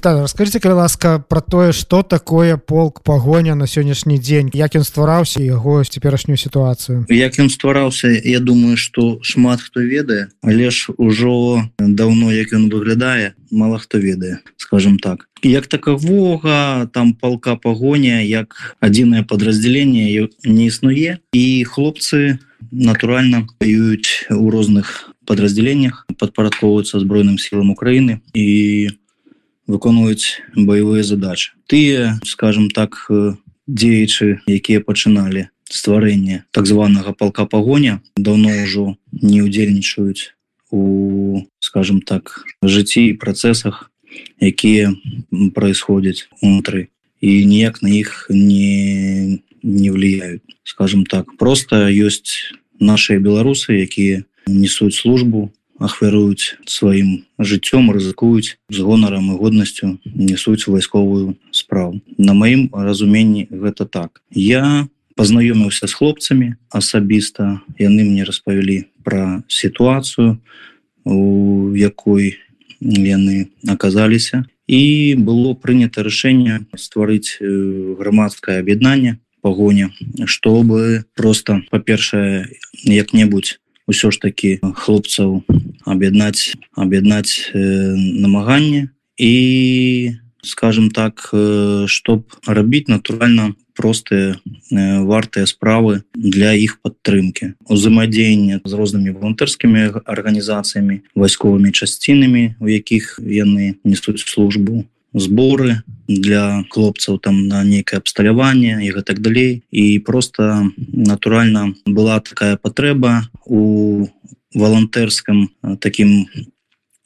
Віталий, расскажите калі ласка про тое что такое полк пагоня на сённяшні дзень як ён ствараўся яго цяперашнюю сітуацыю як ён ствараўся я думаю что шмат хто ведае але ж ужо давно як ён выглядае мало хто ведае скажем так. Як таковога там полка пагоня як адзінае подраздзяленне не існуе і хлопцы натуральна воююць у розных подраздзяленнях падпарадковваюцца збройным сілам Украіны і выконваюць баявыя задачи тыя скажем так дзеячы якія пачыналі стварэнне так званага полка пагоня давно ўжо не удзельнічаюць у скажем так жыцці і працэсах якія происходзяць унутры. І ніяк на іх не не влияют скажем так просто ёсць наши беларусы якія несуць службу ахвяруюць сваім жыццём рызыкуюць з гонарам і годнасцю несуць вайсковую справу. На маім разуменні гэта так. Я пазнаёміўся з хлопцамі асабіста яны мне распавялі пра сітуацыю у якой яны аказаліся. І было прынята рашэнне стварыць грамадскае аб'яднанне пагоня чтобы просто па-першае як-небудзь ўсё ж таки хлопцаў аб'яднаць аб'яднаць э, намаганне. І скажем так э, чтоб рабіць натуральна простыя э, вартыя справы для іх падтрымки узаемадзеяння з рознымі волонтэрскімі арганізацыямі вайсковымі часцінамі у якіх яны несуць службу зборы для хлопцаў там на нейкае абсталяванне і гэтак далей. І просто натуральна была такая патрэба у волонтэрском таким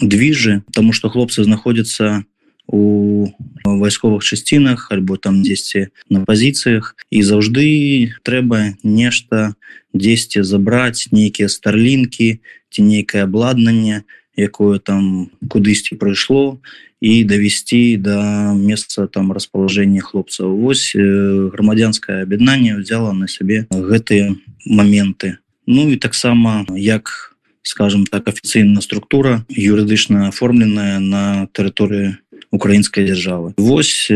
движы тому что хлопцы знаходзяцца у вайсковых часцінах альбо там дзесьці на пазіцыях. І заўжды трэба нешта дзесьці забраць нейкія старлінкі ці нейкае абладнанне якое там кудысьці прыйшло і давесці до месца там расположения хлопцаў. Вось грамадзянскае аб'яднанне взяла на сябе гэтыя моменты Ну і таксама як скажем так афіцыйная структура юрыдычна оформленная на тэрыторыі украінскай дзяржавы. Вось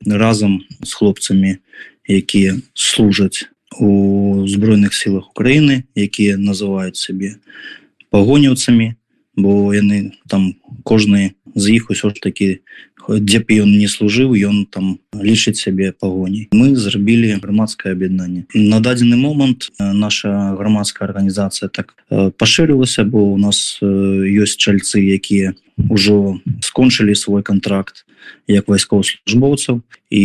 разам з хлопцамі якія служаць у збройных сілах Украіны якія называюць сабе пагоняўцамі бо яны там кожны з іх усё ж таки дзе б ён не служыў ён там лічыць сябе пагоні мы зрабілі грамадскае аб'яднанне. На дадзены момант наша грамадская арганізацыя так пашырылася бо у нас ёсць чальцы якія ўжо скончылі свой контракт як вайскоўслужбоўцаў і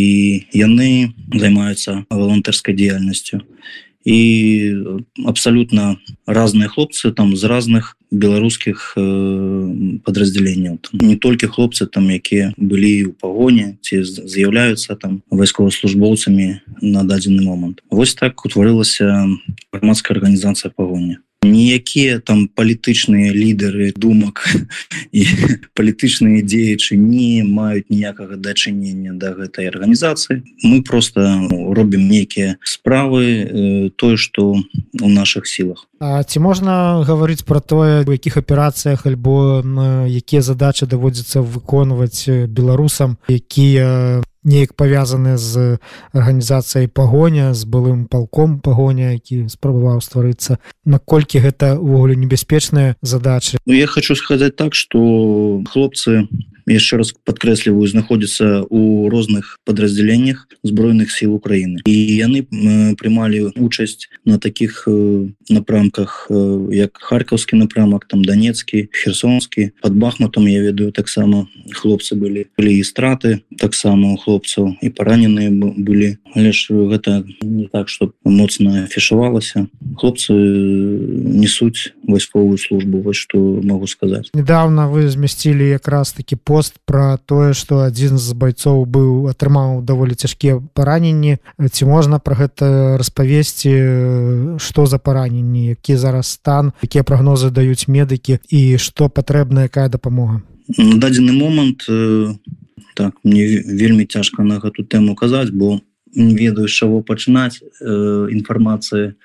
яны займаюцца волонтэрскай дзейнасцю. і абсалютна разныя хлопцы там з разных беларускіх э, подраздзяленняў не толькі хлопцы там якія былі ў пагоне ці з'яўляюцца там вайсковаслужбоўцамі на дадзены момант. Восьось так утварылася грамадская арганізацыя пагоня ніякія там палітычныя лідары думак і палітычныя дзеячы не маюць ніякага дачынення да гэтай арганізацыі мы просто ну, робім нейкія справы э, тое что у наших сілах А ці можна гаварыць про тое у якіх аперацыях альбо якія задачи даводзіцца выконваць беларусам якія неяк павязаны з арганізацыяй пагоня з былым палком пагоня які спрабаваў стварыцца? Наколькі гэта увогуле небяспечныя задачы? Ну я хочу сказаць так что хлопцы яшчэ раз подкрэсліваю знаходзіцца у розных подраздзяленнях збройных сіл Украіны і яны прымалі учасць на таких напрамках як харкаўскі напрамак там данецкі херсонскі под бахматом я ведаю таксама хлопцы былі былі і страты таксама у хлопцаў і параненыя былі але ж гэта не так что моцна афішавалася хлопцы несуць вайсковую службу вось что могу сказаць недавно вы змясцілі якраз таки пост про тое что адзін з байцоў быў атрымаў даволі цяжкія параненні ці можна про гэта распавесці что за параненні які зараз стан якія прогнозы даюць медыкі і что патрэбна якая дапамога на дадзены момант так мне вельмі цяжка на гэту тэму казаць бо не ведаю з чаго пачынаць э, інфармацыі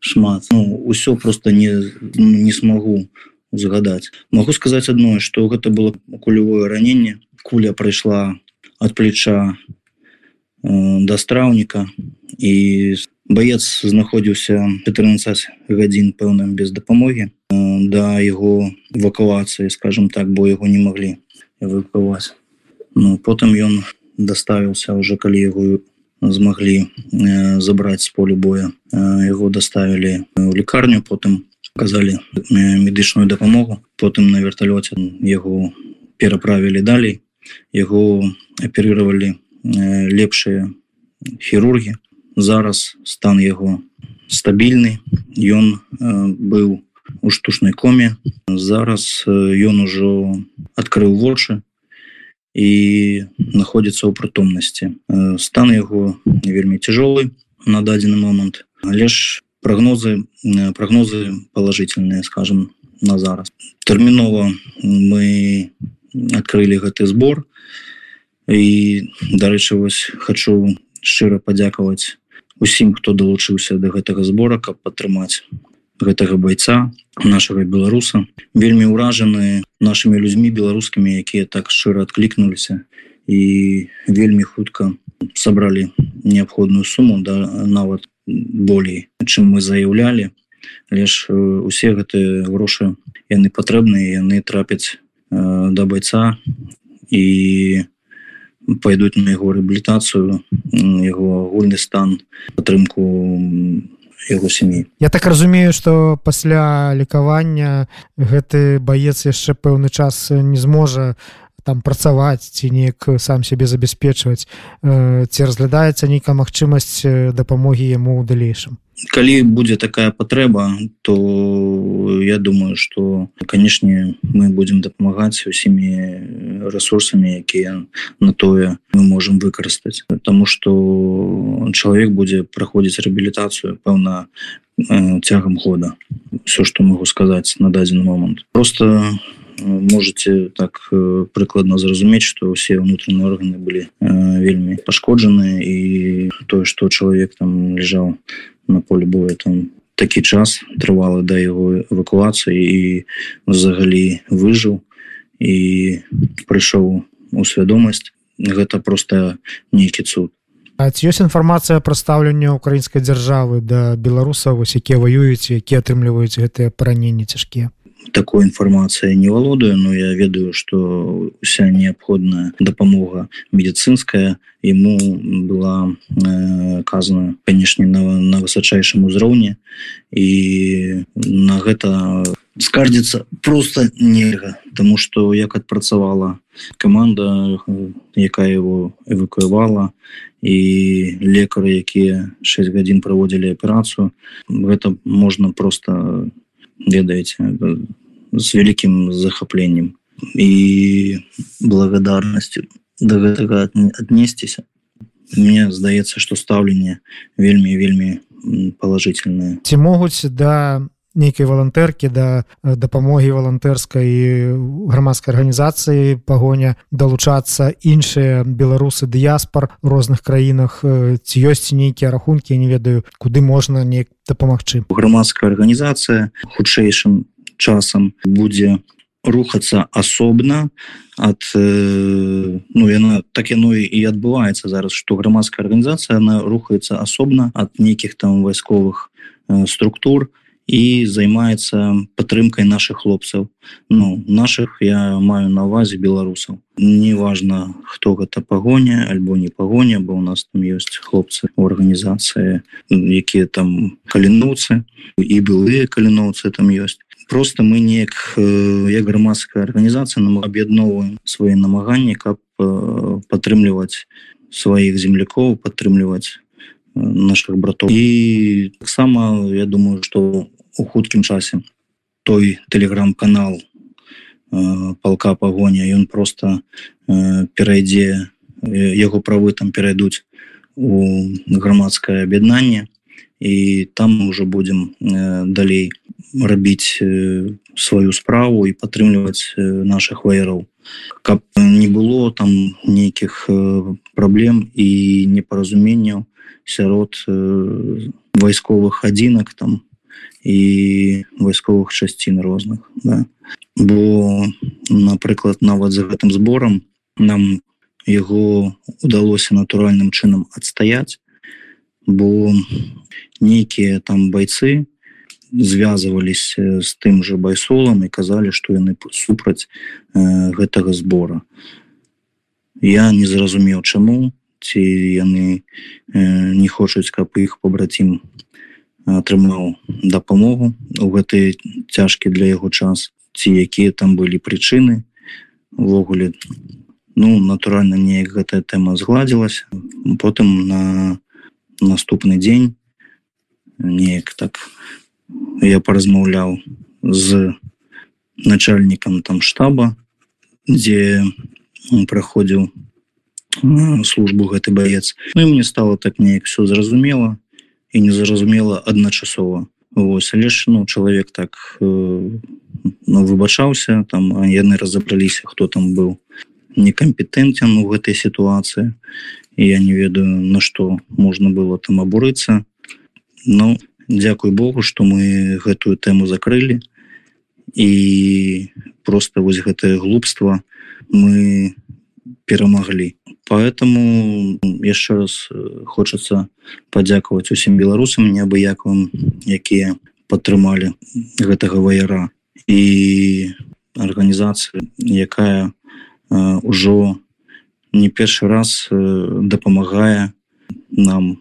шмат. Ну, ўсё просто не не смогу загадаць могу сказаць адно что гэта было кулевое раненне. Куля прайшла от плеча э, да страўніка і баец знаходзіўся 14 гадзін пэўным без дапамогі э, да яго эвакуацыі скажем так бо яго не маглі эвакуваць ну потым ён доставіўся уже калі яго змаглі забраць з полю боя. Яго доставілі в лекарню потым казалі медычную дапамогу. Потым на верталёце яго пераправілі далей. Яго аперировали лепшыя хірургі. Зараз стан яго стабільны. Ён быў у штучнай коме. Зараз ён ужо адкрыў вочы і находится ў прытомнасці. Стан яго вельмі цяжолы на дадзены момант. Але ж прогнозы прогнозы положительные скажем на зараз. Тэрмінова мы открыли гэты сбор і дарэчы вось хочу шчыра падзякаваць усім хто далучыўся до гэтага збора каб падтрымаць гэтага бойца нашага беларуса. Вельмі ўражаны нашими людзьмі беларускімі якія так шчыра адклікнуліся і вельмі хутка сабралі неабходную суму да нават болей чым мы заяўлялі. Лишь усе гэтыя грошы яны патрэбныя яны трапяць э, да бойца і пойдуць на яго рэабілітацыю яго агульны стан падтрымку яго сям'і. Я так разумею что пасля лекавання гэты баец яшчэ пэўны час не зможа там працаваць ці неяк сам себе забяспечваць. Ці разглядаецца нейкая магчымасць дапамогі яму ў далейшым калі будзе такая патрэба то я думаю что канешне мы будем дапамагаць усімі ресурсамі якія на тое мы можем выкарыстаць тому что чалавек будзе праходзіць рэабілітацыю пэўна цягам года. Все что могу сказаць на дадзены момант просто можете так прыкладна зразумець что ўсе ўнутраныя органы былі вельмі пашкоджаны і тое что чалавек там лежаў на поле боя там такі час трывала да яго эвакуацыі і взагалі выжыў і прыйшоў у свядомасць гэта просто нейкі цуд. Ці ёсць інфармацыя пра стаўленне украінскай дзяржавы да беларусаў вось якія ваююць які атрымліваюць гэтыя параненні цяжкія такой информацией не володаю но я ведаю что вся необходная допомога медицинская ему была э, казана конечно на, на высочайшем узроўне и на гэта скардзіцца просто нельга тому что як адпрацавала команда якая его эвакуявала і лекары якія 6 гадзін праводзілі аперацыю гэта можна просто ведаеце с вялікім захапленнем і благодарнасцю до гэтага аднесціся мне здаецца что стаўленне вельмі вельмі положительное ці могуць да нейкай валантэркі да дапамогі валантэрскай грамадскай арганізацыі пагоня далучацца іншыя беларусы дыяспор розных краінах. Ці ёсць нейкія рахункі не ведаю куды можна неяк дапамагчы. Грамадская арганізацыя хутчэйшым часам будзе рухацца асобна от э, ну яна так яно і адбываецца зараз что грамадская арганізацыя она рухаецца асобна от нейкіх там вайсковых э, структур і займаецца падтрымкай наших хлопцаў. Ну наших я маю на увазе беларусаў. Неважно хто гэта пагоня альбо не пагоня бо у нас там ёсць хлопцы у арганізацыі якія там калінуцы і былыя каліноўцы там ёсць. Просто мы неяк як грамадская арганізацыя нам аб'ядноўваем свае намаганні каб падтрымліваць сваіх землякоў падтрымліваць наших братоў. І таксама я думаю что у хуткім часе. Той телеграм-канал палка пагоня ён просто перайдзе яго правы там перайдуць у грамадскае аб'яднанне і там мы уже будем далей рабіць сваю справу і падтрымліваць наших ваераў. Каб не было там нейкіх праблем і непаразуменняў сярод вайсковых адзінак там і вайсковых часцін розных да. бо напрыклад нават за гэтым зборам нам яго удалося натуральным чынам адстаяць бо нейкія там бойцы звязваліся з тым же байсолам і казалі што яны супраць э, гэтага збора я не зразумеў чаму ці яны э, не хочуць каб іх побратім атрымаў дапамогу у гэты цяжкі для яго час ці якія там былі прычыны увогуле ну натуральна неяк гэтая тэма згладзілася. Потым на наступны дзень неяк так я паразмаўляў з начальнікам там штаба дзе праходзіў службу гэты баец. Ну, мне стало так неяк все зразумела і незразумела адначасова. Вось але ж ну чалавек так э, ну, выбачаўся там яны разабраліся хто там быў некампетэнтен у гэтай сітуацыі. Я не ведаю на што можна было там абурыцца. Ну Дякуй Богу што мы гэтую тэму закрылі. І просто вось гэтае глупства мы перамаглі. Поэтому яшчэ раз э, хочацца падзякаваць усім беларусам неабыякавым якія падтрымалі гэтага ваяра. І арганізацыя якая ўжо не першы раз э, дапамагае нам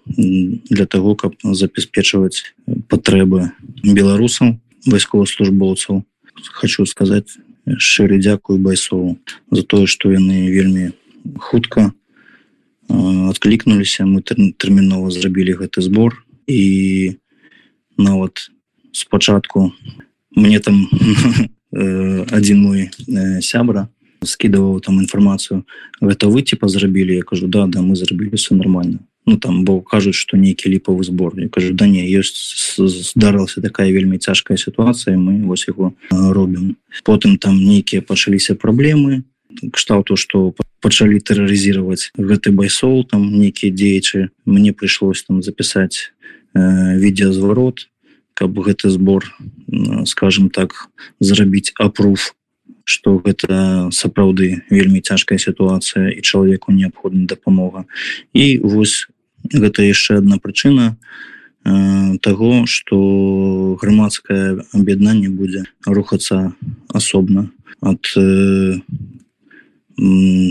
для того каб забяспечваць патрэбы беларусаў вайсковаслужбоўцаў. Хочу сказаць шчыры дзякую байсову за тое што яны вельмі хутка адклікнуліся. Мы тэрмінова зрабілі гэты збор. І нават спачатку мне там адзін мой сябра скидываў там інфармацыю. Гэта вы типа зрабілі? Я кажу да да мы зрабілі все нормально ну там бо кажуць что нейкі ліпавы збор я кажу да не ёсць здарылася такая вельмі цяжкая сітуацыя мы вось яго робім потым там нейкія пачаліся праблемы кшталту что пачалі тэрарызировать гэты байсол там некіе дзеячы мне прыйшлось там записать э, відеозварот каб гэты збор скажем так зрабіць апруф что гэта сапраўды вельмі цяжкая сітуацыя і чалавеку неабходна дапамога і вось гэта яшчэ одна прычына того что грамадскае аб'яднанне будзе рухацца асобна от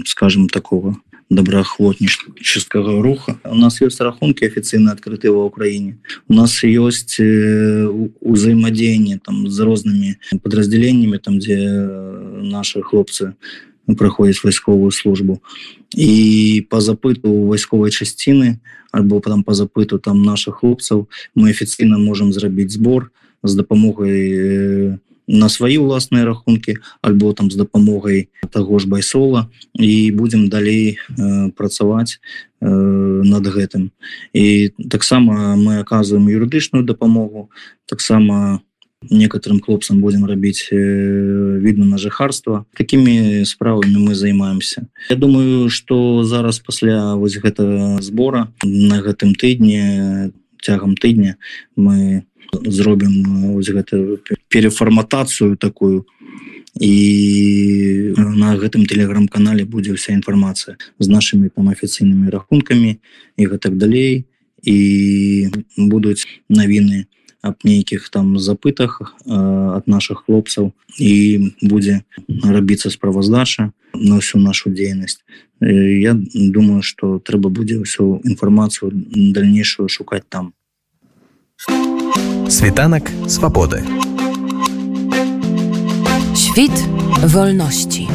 скажем такого добраахвотніческага руха. У нас есть рахунки афіцыйна адкрыты ва ўкраіне. У нас ёсць узаемадзеянне там з рознымі подраздзяленнями там дзе наши хлопцы праходзяць вайсковую службу. І по запыту вайсковай часціны альбо потом по запыту там наших хлопцаў мы афіцыйна можем зрабіць збор з дапамогай на свае ўласныя рахункі альбо там з дапамогай таго ж байсола. І будзем далей э, працаваць э, над гэтым. І таксама мы аказваем юрыдычную дапамогу таксама некоторым хлопцам будем рабіць э, видно на жыхарства такими справами мы займаемся. Я думаю что зараз пасля вось гэтага збора на гэтым тыдні цягам тыдня мы зробім гэта переформатацыю такую. І на гэтым телеграм-канале будзе вся інфармацыя з нашими там афіцыйнымі рахункамі і гэтак далей. І будуць навіны аб нейкіх там запытах ад наших хлопцаў і будзе рабіцца справаздача на всю нашу дзейнасць я думаю что трэба будзе ўсю інфармацыю дальнейшую шукаць там Світанак swobody. Świt wolności.